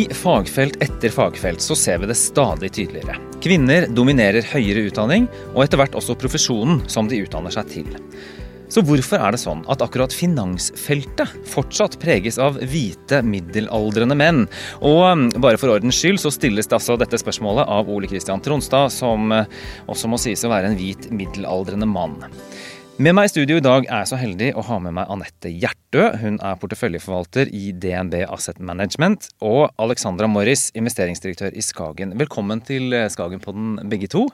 I fagfelt etter fagfelt så ser vi det stadig tydeligere. Kvinner dominerer høyere utdanning, og etter hvert også profesjonen som de utdanner seg til. Så hvorfor er det sånn at akkurat finansfeltet fortsatt preges av hvite, middelaldrende menn? Og um, bare for ordens skyld så stilles det altså dette spørsmålet av Ole Kristian Tronstad, som uh, også må sies å være en hvit, middelaldrende mann. Med meg i studio i dag er jeg så heldig å ha med meg Anette Hjertø. Hun er porteføljeforvalter i DNB Asset Management. Og Alexandra Morris, investeringsdirektør i Skagen. Velkommen til Skagen på den begge to.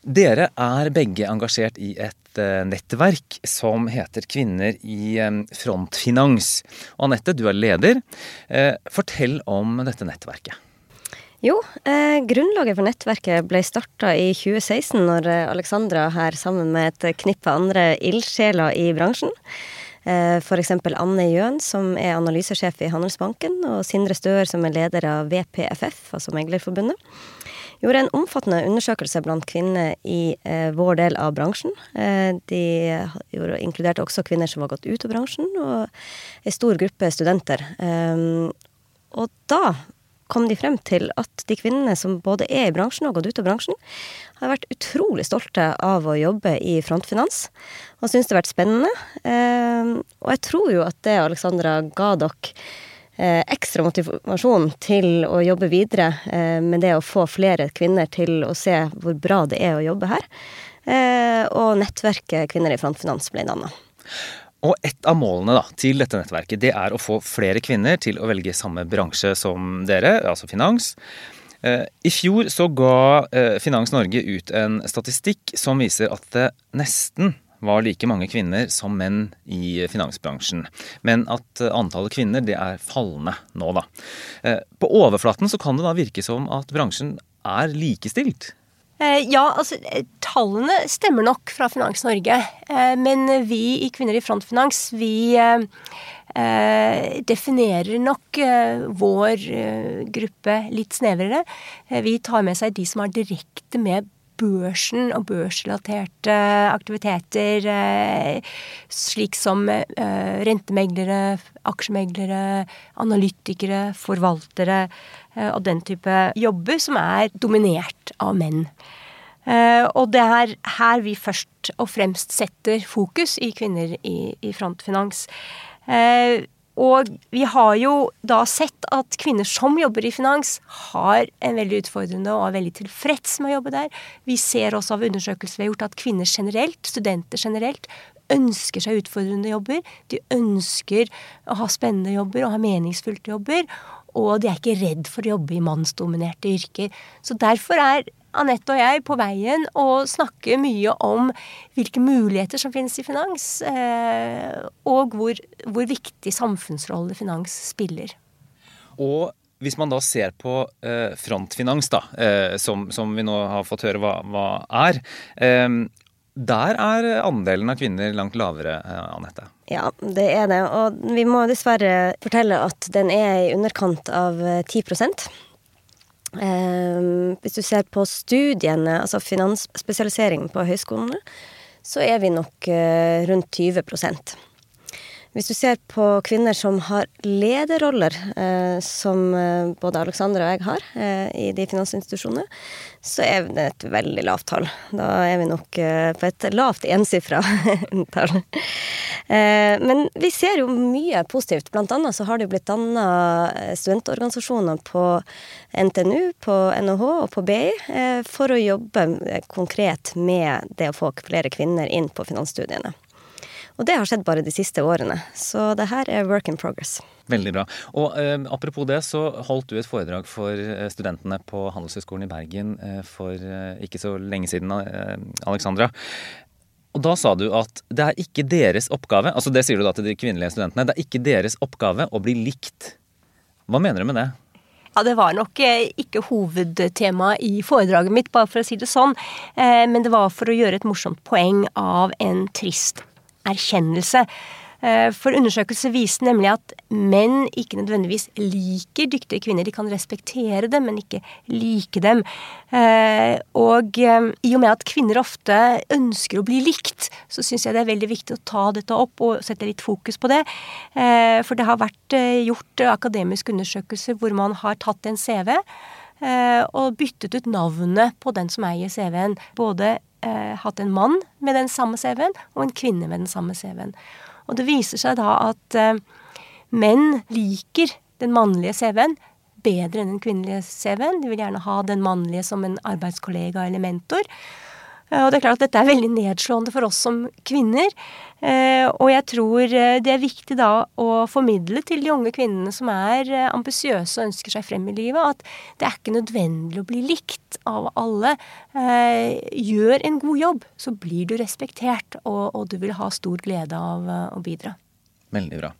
Dere er begge engasjert i et eh, nettverk som heter Kvinner i eh, frontfinans. Og Anette, du er leder. Eh, fortell om dette nettverket. Jo, eh, grunnlaget for nettverket ble starta i 2016, når Alexandra her sammen med et knippe andre ildsjeler i bransjen, eh, f.eks. Anne Jøen, som er analysesjef i Handelsbanken, og Sindre Støer, som er leder av VPFF, altså Meglerforbundet gjorde en omfattende undersøkelse blant kvinner i eh, vår del av bransjen. Eh, de inkluderte også kvinner som var gått ut av bransjen, og ei stor gruppe studenter. Eh, og da kom de frem til at de kvinnene som både er i bransjen og har gått ut av bransjen, har vært utrolig stolte av å jobbe i frontfinans, og syns det har vært spennende. Eh, og jeg tror jo at det Alexandra ga dere Eh, ekstra motivasjon til å jobbe videre eh, med det å få flere kvinner til å se hvor bra det er å jobbe her. Og nettverket Kvinner i frontfinans ble danna. Og et av målene da, til dette nettverket det er å få flere kvinner til å velge samme bransje som dere, altså finans. I fjor så ga Finans Norge ut en statistikk som viser at det nesten var like mange kvinner som menn i finansbransjen. Men at eh, antallet kvinner det er fallende nå, da. Eh, på overflaten så kan det da virke som at bransjen er likestilt. Eh, ja, altså tallene stemmer nok fra Finans Norge. Men vi i Kvinner i frontfinans, vi definerer nok vår gruppe litt snevrere. Vi tar med seg de som har direkte med børsen og børsrelaterte aktiviteter, eh, slik som eh, rentemeglere, aksjemeglere, analytikere, forvaltere eh, og den type jobber som er dominert av menn. Og det er her vi først og fremst setter fokus i Kvinner i, i frontfinans. Og vi har jo da sett at kvinner som jobber i finans, har en veldig utfordrende og er veldig tilfreds med å jobbe der. Vi ser også av undersøkelser vi har gjort at kvinner generelt, studenter generelt, ønsker seg utfordrende jobber. De ønsker å ha spennende jobber og ha meningsfylte jobber. Og de er ikke redd for å jobbe i mannsdominerte yrker. Så derfor er Anette og jeg på veien og snakker mye om hvilke muligheter som finnes i finans, eh, og hvor, hvor viktig samfunnsrolle finans spiller. Og hvis man da ser på eh, frontfinans, da, eh, som, som, vi nå har fått høre hva, hva er, der er andelen av kvinner langt lavere, Anette? Ja, det er det. Og vi må dessverre fortelle at den er i underkant av 10 Um, hvis du ser på studiene, altså finansspesialiseringen på høyskolene, så er vi nok uh, rundt 20 hvis du ser på kvinner som har lederroller, eh, som eh, både Alexandra og jeg har eh, i de finansinstitusjonene, så er det et veldig lavt tall. Da er vi nok eh, på et lavt ensifra tall. Eh, men vi ser jo mye positivt. Blant annet så har det blitt danna eh, studentorganisasjoner på NTNU, på NHH og på BI for å jobbe konkret med det å få flere kvinner inn på finansstudiene. Og det har skjedd bare de siste årene. Så det her er work in progress. Veldig bra. Og eh, apropos det, så holdt du et foredrag for eh, studentene på Handelshøyskolen i Bergen eh, for eh, ikke så lenge siden, eh, Alexandra. Og da sa du at det er ikke deres oppgave, altså det sier du da til de kvinnelige studentene, det er ikke deres oppgave å bli likt. Hva mener du med det? Ja, Det var nok eh, ikke hovedtema i foredraget mitt, bare for å si det sånn. Men det var for å gjøre et morsomt poeng av en trist erkjennelse. Eh, for undersøkelser viser nemlig at menn ikke nødvendigvis liker dyktige kvinner. De kan respektere dem, men ikke like dem. Eh, og eh, i og med at kvinner ofte ønsker å bli likt, så syns jeg det er veldig viktig å ta dette opp og sette litt fokus på det. For det har vært gjort akademiske undersøkelser hvor man har tatt en CV og byttet ut navnet på den som eier CV-en. Både hatt en mann med den samme CV-en og en kvinne med den samme CV-en. Og det viser seg da at Menn liker den mannlige CV-en bedre enn den kvinnelige CV-en. De vil gjerne ha den mannlige som en arbeidskollega eller mentor. Eh, og det er klart at dette er veldig nedslående for oss som kvinner. Eh, og jeg tror eh, det er viktig da å formidle til de unge kvinnene som er ambisiøse og ønsker seg frem i livet, at det er ikke nødvendig å bli likt av alle. Gjør en god jobb, så blir du respektert, og, du vil ha stor glede av å bidra. Veldig bra.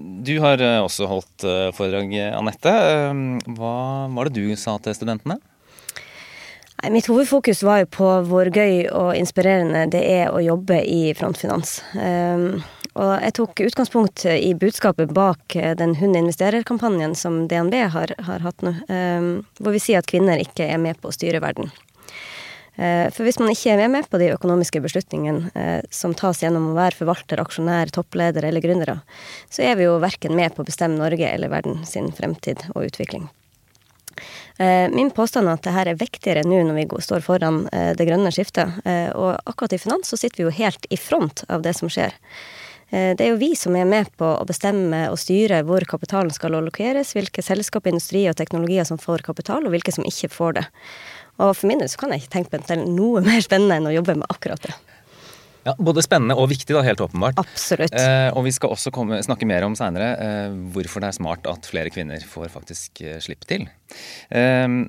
Du har også holdt foredrag, Anette. Hva var det du sa til studentene? Mitt hovedfokus var jo på hvor gøy og inspirerende det er å jobbe i Frontfinans. Og jeg tok utgangspunkt i budskapet bak den Hun investerer-kampanjen som DNB har, har hatt nå, hvor vi sier at kvinner ikke er med på å styre verden. Eh, for hvis man ikke er med på de økonomiske beslutningene eh, som tas gjennom å være forvalter, aksjonær, toppleder eller gründere, så er vi jo verken med på å bestemme Norge eller verden sin fremtid og utvikling. Eh, min påstand er at dette er viktigere nå når vi står foran det grønne skiftet. Og akkurat i finans så sitter vi jo helt i front av det som skjer. Det er jo vi som er med på å bestemme og styre hvor kapitalen skal allokeres, hvilke selskap, industri og teknologier som får kapital, og hvilke som ikke får det. Og for min del så kan jeg ikke tenke på noe mer spennende enn å jobbe med akkurat det. Ja, Både spennende og viktig, da, helt åpenbart. Absolutt. Eh, og vi skal også komme, snakke mer om seinere eh, hvorfor det er smart at flere kvinner får faktisk eh, slippe til. Eh,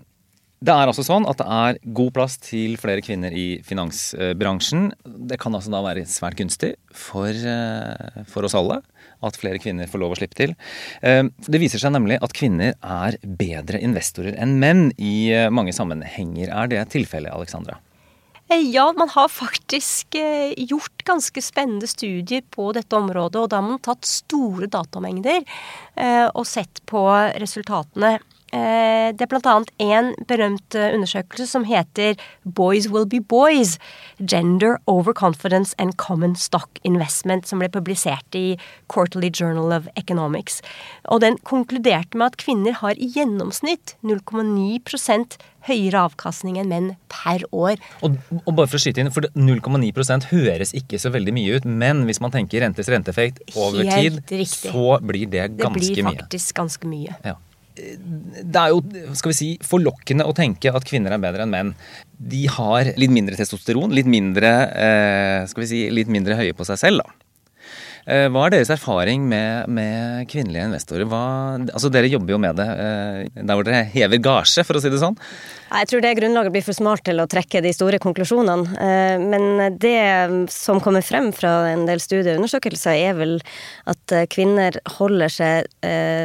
det er altså sånn at det er god plass til flere kvinner i finansbransjen. Det kan altså da være svært gunstig for, eh, for, oss alle at flere kvinner får lov å slippe til. Eh, det viser seg nemlig at kvinner er bedre investorer enn menn i mange sammenhenger. Er det tilfellet, Alexandra? Ja, man har faktisk gjort ganske spennende studier på dette området. Og da har man tatt store datamengder og sett på resultatene. Eh, det er bl.a. en berømt eh, undersøkelse som heter Boys Will Be Boys. Gender Overconfidence and Common Stock Investment, som ble publisert i Quarterly Journal of Economics. Og den konkluderte med at kvinner har i gjennomsnitt 0,9% høyere avkastning enn menn per år. Og, og bare for å skyte inn, for 0,9 høres ikke så veldig mye ut, men hvis man tenker rentes renteeffekt over Helt tid, riktig. så blir det ganske mye. Det blir faktisk mye. ganske mye. Ja det er jo skal vi si, forlokkende å tenke at kvinner er bedre enn menn. De har litt mindre testosteron, litt mindre, eh, skal vi si, litt mindre høye på seg selv. da. Eh, hva er deres erfaring med, med kvinnelige investorer? Hva, altså Dere jobber jo med det eh, der hvor dere hever gasje, for å si det sånn. Jeg tror det grunnlaget blir for smart til å trekke de store konklusjonene. Eh, men det som kommer frem fra en del studieundersøkelser, er vel at kvinner holder seg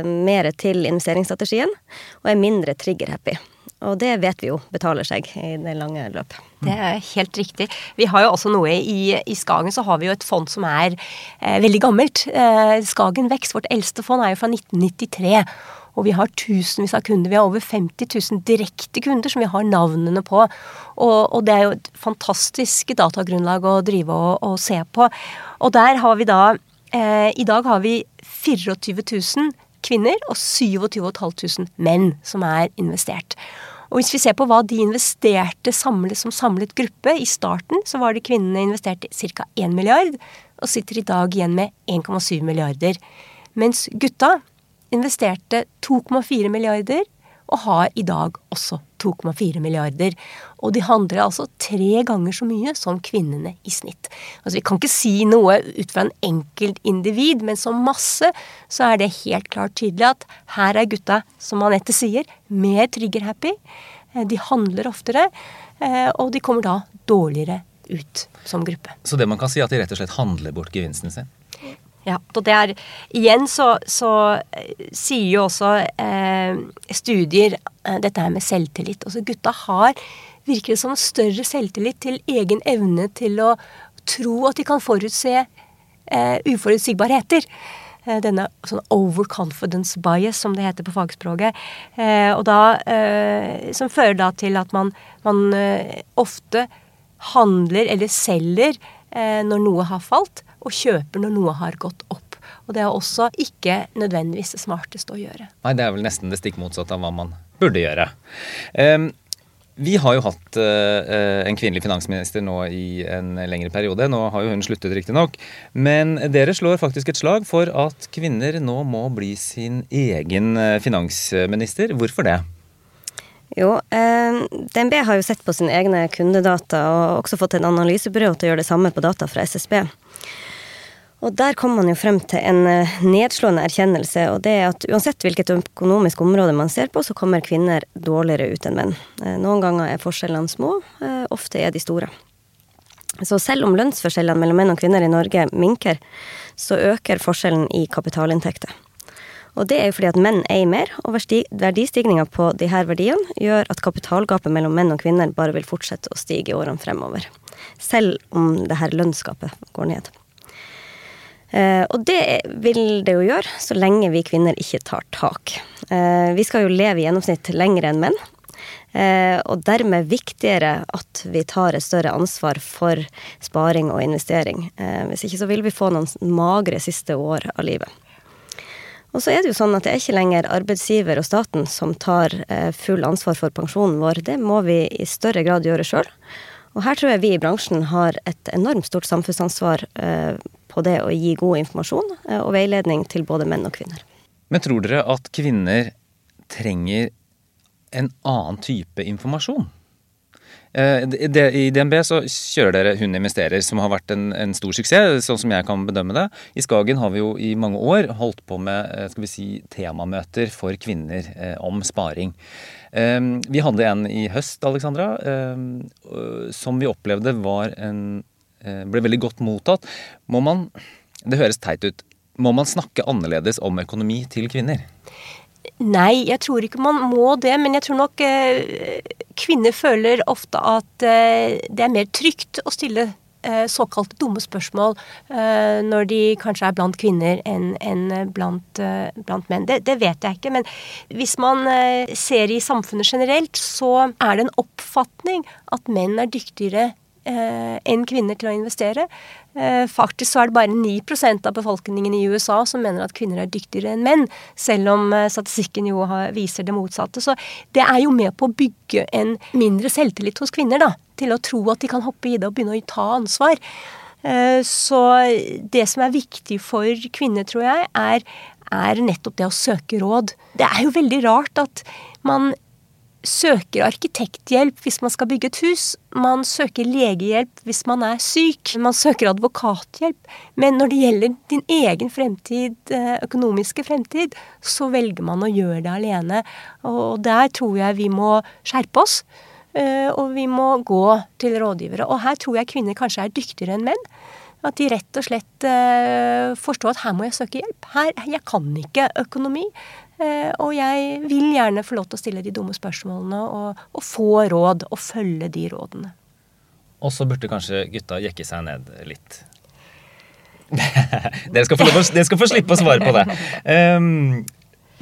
mer til investeringsstrategien og er mindre trigger-happy. Og det vet vi jo betaler seg i det lange løp. Det er helt riktig. Vi har jo også noe i, i Skagen så har vi jo et fond som er eh, veldig gammelt. Eh, Skagen Vekst, vårt eldste fond, er jo fra 1993. Og vi har tusenvis av kunder. Vi har over 50 000 direkte kunder som vi har navnene på. Og, og det er jo et fantastisk datagrunnlag å drive og, og se på. Og der har vi da eh, I dag har vi 24 000 kvinner og 27 500 menn som er investert. Og hvis vi ser på hva de investerte samlet, som samlet gruppe I starten så var det kvinnene investerte ca. 1 milliard, og sitter i dag igjen med 1,7 milliarder. Mens gutta investerte 2,4 milliarder og har i dag også 2,4 milliarder. Og de handler altså tre ganger så mye som kvinnene i snitt. Altså Vi kan ikke si noe ut fra en enkelt individ, men som masse så er det helt klart tydelig at her er gutta, som Anette sier, mer trigger-happy. Eh, de handler oftere, eh, og de kommer da dårligere ut som gruppe. Så det man kan si, er at de rett og slett handler bort gevinsten sin? Ja, og det er Igjen så, så eh, sier jo også eh, studier eh, dette her med selvtillit. Altså gutta har virker det som større selvtillit til egen evne til å tro at de kan forutse eh, uforutsigbarheter. eh, denne sånn overconfidence bias, som det heter på fagspråket. Og da, som fører da til at man, man ofte handler eller selger når noe har falt, og kjøper når noe har gått opp. Og det er også ikke nødvendigvis det smarteste å gjøre. Nei, det er vel nesten det stikk motsatte av hva man burde gjøre. Um, vi har jo hatt uh, en kvinnelig finansminister nå i en lengre periode. Nå har jo hun sluttet, riktignok. Men dere slår faktisk et slag for at kvinner nå må bli sin egen eh, finansminister. Hvorfor det? Jo, eh, DNB har jo sett på sine egne kundedata og også fått en analysebyrå til å gjøre det samme på data fra SSB. Og der kom man jo frem til en eh, nedslående erkjennelse, og det er at uansett hvilket økonomisk område man ser på, så kommer kvinner dårligere ut enn menn. Eh, noen ganger er forskjellene små, eh, ofte er de store. Så selv om lønnsforskjellene mellom menn og kvinner i Norge minker, så øker forskjellen i kapitalinntekter. Og det er jo fordi at menn eier mer, og verdistigninga på de her verdiene gjør at kapitalgapet mellom menn og kvinner bare vil fortsette å stige i årene fremover. Selv om det her lønnsgapet går ned. Eh, og det vil det jo gjøre, så lenge vi kvinner ikke tar tak. Eh, vi skal jo leve i gjennomsnitt lenger enn menn. Eh, og dermed viktigere at vi tar et større ansvar for sparing og investering. Hvis ikke så vil vi få noen magre siste år av livet. Og så er det jo sånn at det er ikke lenger arbeidsgiver og staten som tar full ansvar for pensjonen vår. Det må vi i større grad gjøre sjøl. Og her tror jeg vi i bransjen har et enormt stort samfunnsansvar på det å gi god informasjon eh, og veiledning til både menn og kvinner. Men tror dere at kvinner trenger en annen type informasjon? Eh, I DNB så kjører dere Hun investerer, som har vært en, en, stor suksess, sånn som jeg kan bedømme det. I Skagen har vi jo i mange år holdt på med eh, skal vi si, temamøter for kvinner om sparing. Vi hadde en i høst, Alexandra, som vi opplevde var en Eh, ble veldig godt mottatt. Må man Det høres teit ut. Må man snakke annerledes om økonomi til kvinner? Nei, jeg tror ikke man må det. Men jeg tror nok eh, kvinner føler ofte at eh, det er mer trygt å stille eh, såkalte dumme spørsmål eh, når de kanskje er blant kvinner enn blant, blant, menn. Det, det, vet jeg ikke. Men hvis man ser i samfunnet generelt, så er det en oppfatning at menn er dyktigere enn kvinner til å investere. Eh, faktisk så er det bare 9% av befolkningen i USA som mener at kvinner er dyktigere enn menn, selv om eh, statistikken jo viser det motsatte. Så det er jo med på å bygge en mindre selvtillit hos kvinner, da. Til å tro at de kan hoppe i det og begynne å ta ansvar. Eh, så det som er viktig for kvinner, tror jeg, er, er nettopp det å søke råd. Det er jo veldig rart at man søker arkitekthjelp hvis man skal bygge et hus. Man søker legehjelp hvis man er syk. Man søker advokathjelp. Men når det gjelder din egen fremtid, eh, økonomiske fremtid, så velger man å gjøre det alene. Og der tror jeg vi må skjerpe oss. Eh, og vi må gå til rådgivere. Og her tror jeg kvinner kanskje er dyktigere enn menn. At de rett og slett eh, forstår at her må jeg søke hjelp. Her, jeg kan ikke økonomi. Eh, og jeg vil gjerne få lov til å stille de dumme spørsmålene og, og få råd, og følge de rådene. Og så burde kanskje gutta jekke seg ned litt. dere, skal få, dere, skal få, slippe å svare på det. Um,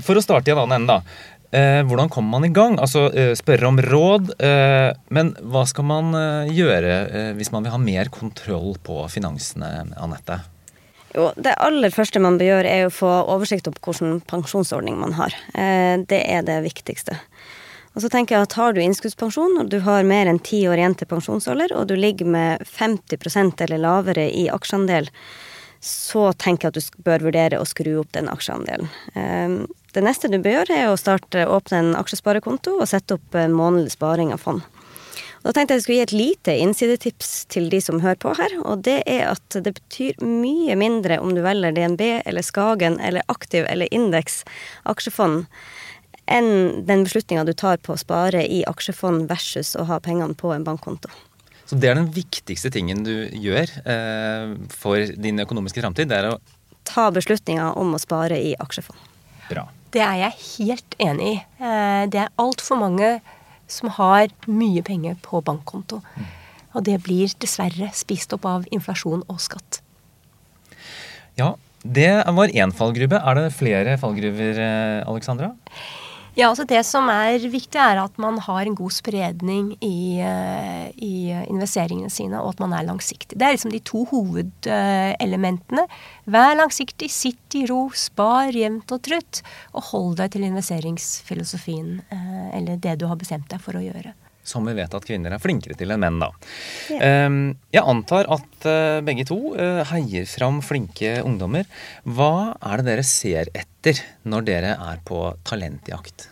for å starte i en annen ende, da. Uh, hvordan kommer man i gang? Altså uh, spørre om råd. Men hva skal man gjøre hvis man vil ha mer kontroll på finansene, Anette? Jo, det aller første man bør gjøre, er å få oversikt over hvilken pensjonsordning man har. Eh, det er det viktigste. Og så tenker jeg at Har du innskuddspensjon, og du har mer enn ti år igjen til pensjonsalder, og du ligger med 50% eller lavere i aksjeandel, så tenker jeg at du bør vurdere å skru opp den aksjeandelen. Eh, det neste du bør gjøre, er å starte, åpne en aksjesparekonto og sette opp månedlig sparing av fond. Da tenkte jeg jeg skulle gi et lite innsidetips til de som hører på her. Og det er at det betyr mye mindre om du velger DNB eller Skagen eller aktiv eller indeks aksjefond enn den beslutninga du tar på å spare i aksjefond versus å ha pengene på en bankkonto. Så det er den viktigste tingen du gjør eh, for din økonomiske framtid? Det er å Ta beslutninga om å spare i aksjefond. Bra. Det er jeg helt enig i. Eh, det er altfor mange som har mye penger på bankkonto. Og det blir dessverre spist opp av inflasjon og skatt. Ja, Det var én fallgruve. Er det flere fallgruver, eh, Alexandra? Ja, altså Det som er viktig, er at man har en god spredning i, eh, i investeringene sine, og at man er langsiktig. Det er liksom de to hovedelementene. Vær langsiktig, sitt i ro, spar jevnt og trutt, og hold deg til investeringsfilosofien, eh, eller det du har bestemt deg for å gjøre. Som vi vet at kvinner er flinkere til enn menn, da. Yeah. Jeg antar at eh, begge to heier fram flinke ungdommer. Hva er det dere ser etter når dere er på talentjakt?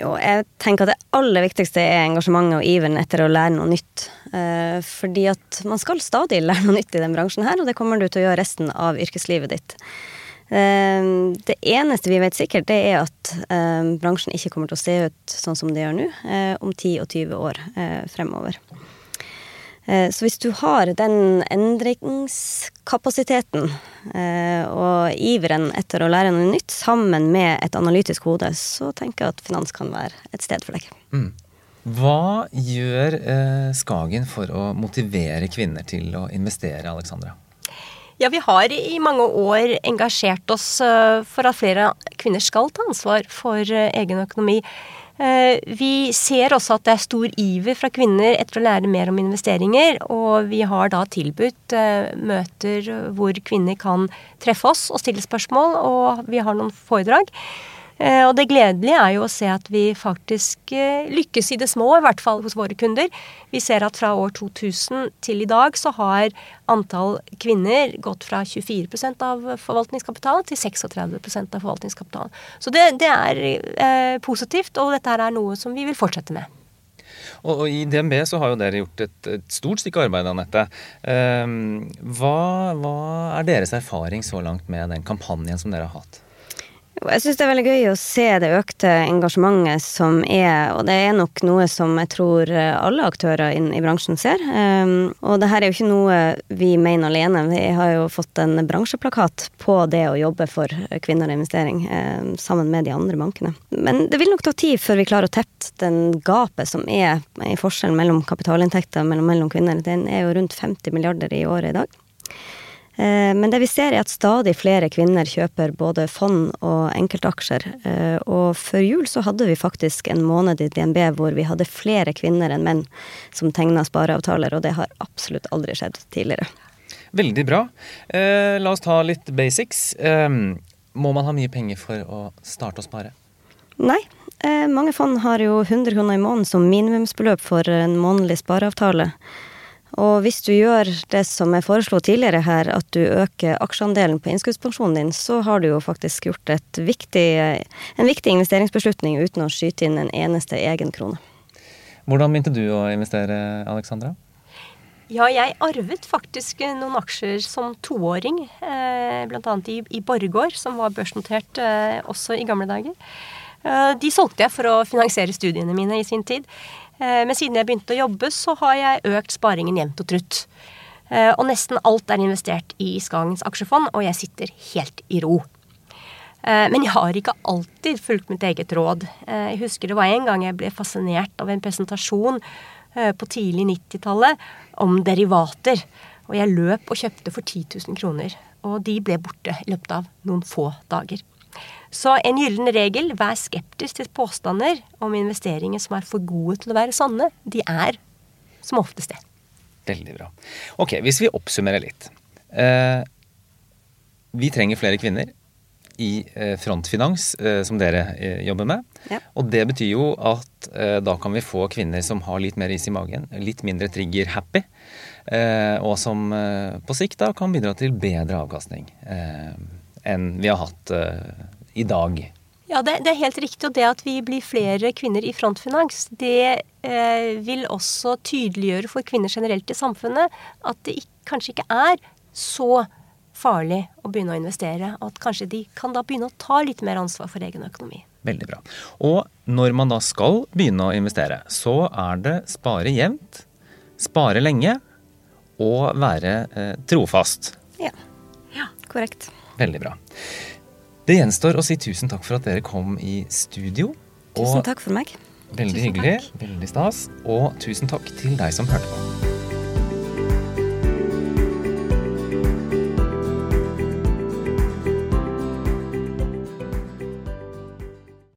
Jo, jeg tenker at det aller viktigste er engasjementet og iveren etter å lære noe nytt. Eh, fordi at man skal stadig lære noe nytt i den bransjen her, og det kommer du til å gjøre resten av yrkeslivet ditt. Eh, det eneste vi vet sikkert, det er at eh, bransjen ikke kommer til å se ut sånn som det gjør nå, om 10 og 20 år fremover. Så hvis du har den endringskapasiteten og iveren etter å lære noe nytt sammen med et analytisk hode, så tenker jeg at finans kan være et sted for deg. Mm. Hva gjør Skagen for å motivere kvinner til å investere, Alexandra? Ja, vi har i mange år engasjert oss eh, for at flere kvinner skal ta ansvar for eh, egen økonomi. Eh, vi ser også at det er stor iver fra kvinner etter å lære mer om investeringer. Og vi har da tilbudt møter hvor kvinner kan treffe oss og stille spørsmål, og vi har noen foredrag. Eh, og det gledelige er jo å se at vi faktisk eh, lykkes i det små, i hvert fall hos våre kunder. Vi ser at fra år 2000 til i dag så har antall kvinner gått fra 24% av forvaltningskapitalen til 36% av forvaltningskapitalen. Så det, det er eh, positivt, og dette er noe som vi vil fortsette med. Og, I DNB så har jo dere gjort et, et stort stykke arbeid, Anette. Um, hva, hva er deres erfaring så langt med den kampanjen som dere har hatt? Jeg syns det er veldig gøy å se det økte engasjementet som er, og det er nok noe som jeg tror alle aktører i bransjen ser. Um, og det her er jo ikke noe vi mener alene. Vi har jo fått en bransjeplakat på det å jobbe for kvinner og investering, um, sammen med de andre bankene. Men det vil nok ta tid før vi klarer å tette den gapet som er i forskjellen mellom kapitalinntekter mellom, mellom kvinner. Den er jo rundt 50 milliarder i året i dag. Eh, men det vi ser er at stadig flere kvinner kjøper både fond og enkeltaksjer. Eh, og før jul så hadde vi faktisk en måned i DNB hvor vi hadde flere kvinner enn menn som tegna spareavtaler, og det har absolutt aldri skjedd tidligere. Veldig bra. Eh, la oss ta litt basics. Eh, må man ha mye penger for å starte å spare? Nei. Eh, mange fond har jo 100 kroner i måneden som minimumsbeløp for en månedlig spareavtale. Og hvis du gjør det som jeg foreslo tidligere her, at du øker aksjeandelen på innskuddspensjonen din, så har du jo faktisk gjort viktig, en viktig investeringsbeslutning uten å skyte inn en eneste egen krone. Hvordan begynte du å investere, Alexandra? Ja, jeg arvet faktisk noen aksjer som toåring. Eh, Bl.a. i, i Borregaard, som var børsnotert eh, også i gamle dager. Eh, de solgte jeg for å finansiere studiene mine i sin tid. Eh, men siden jeg begynte å jobbe, så har jeg økt sparingen jevnt og trutt. Eh, og nesten alt er investert i Skagens aksjefond, og jeg sitter helt i ro. Eh, men jeg har ikke alltid fulgt mitt eget råd. Jeg husker det var en gang jeg ble fascinert av en presentasjon på tidlig 90-tallet om derivater. Og jeg løp og kjøpte for 10 000 kroner. Og de ble borte i løpet av noen få dager. Så en gyllen regel vær skeptisk til påstander om investeringer som er for gode til å være sanne. De er som oftest det. Veldig bra. Ok, hvis vi oppsummerer litt. Eh, vi trenger flere kvinner i eh, frontfinans, eh, som dere eh, jobber med. Ja. Og det betyr jo at eh, da kan vi få kvinner som har litt mer is i magen, litt mindre trigger-happy, eh, og som på sikt da kan bidra til bedre avkastning enn vi har hatt i dag. Ja, det, det, er helt riktig. Og det at vi blir flere kvinner i frontfinans, det eh, vil også tydeliggjøre for kvinner generelt i samfunnet at det ikke, kanskje ikke er så farlig å begynne å investere. Og at kanskje de kan da begynne å ta litt mer ansvar for egen økonomi. Veldig bra. Og når man da skal begynne å investere, så er det spare jevnt, spare lenge og være eh, trofast. Ja. ja. Korrekt. Veldig bra. Det gjenstår å si tusen takk for at dere kom i studio. Tusen takk for meg. Veldig hyggelig. Veldig stas. Og tusen takk til deg som hørte på.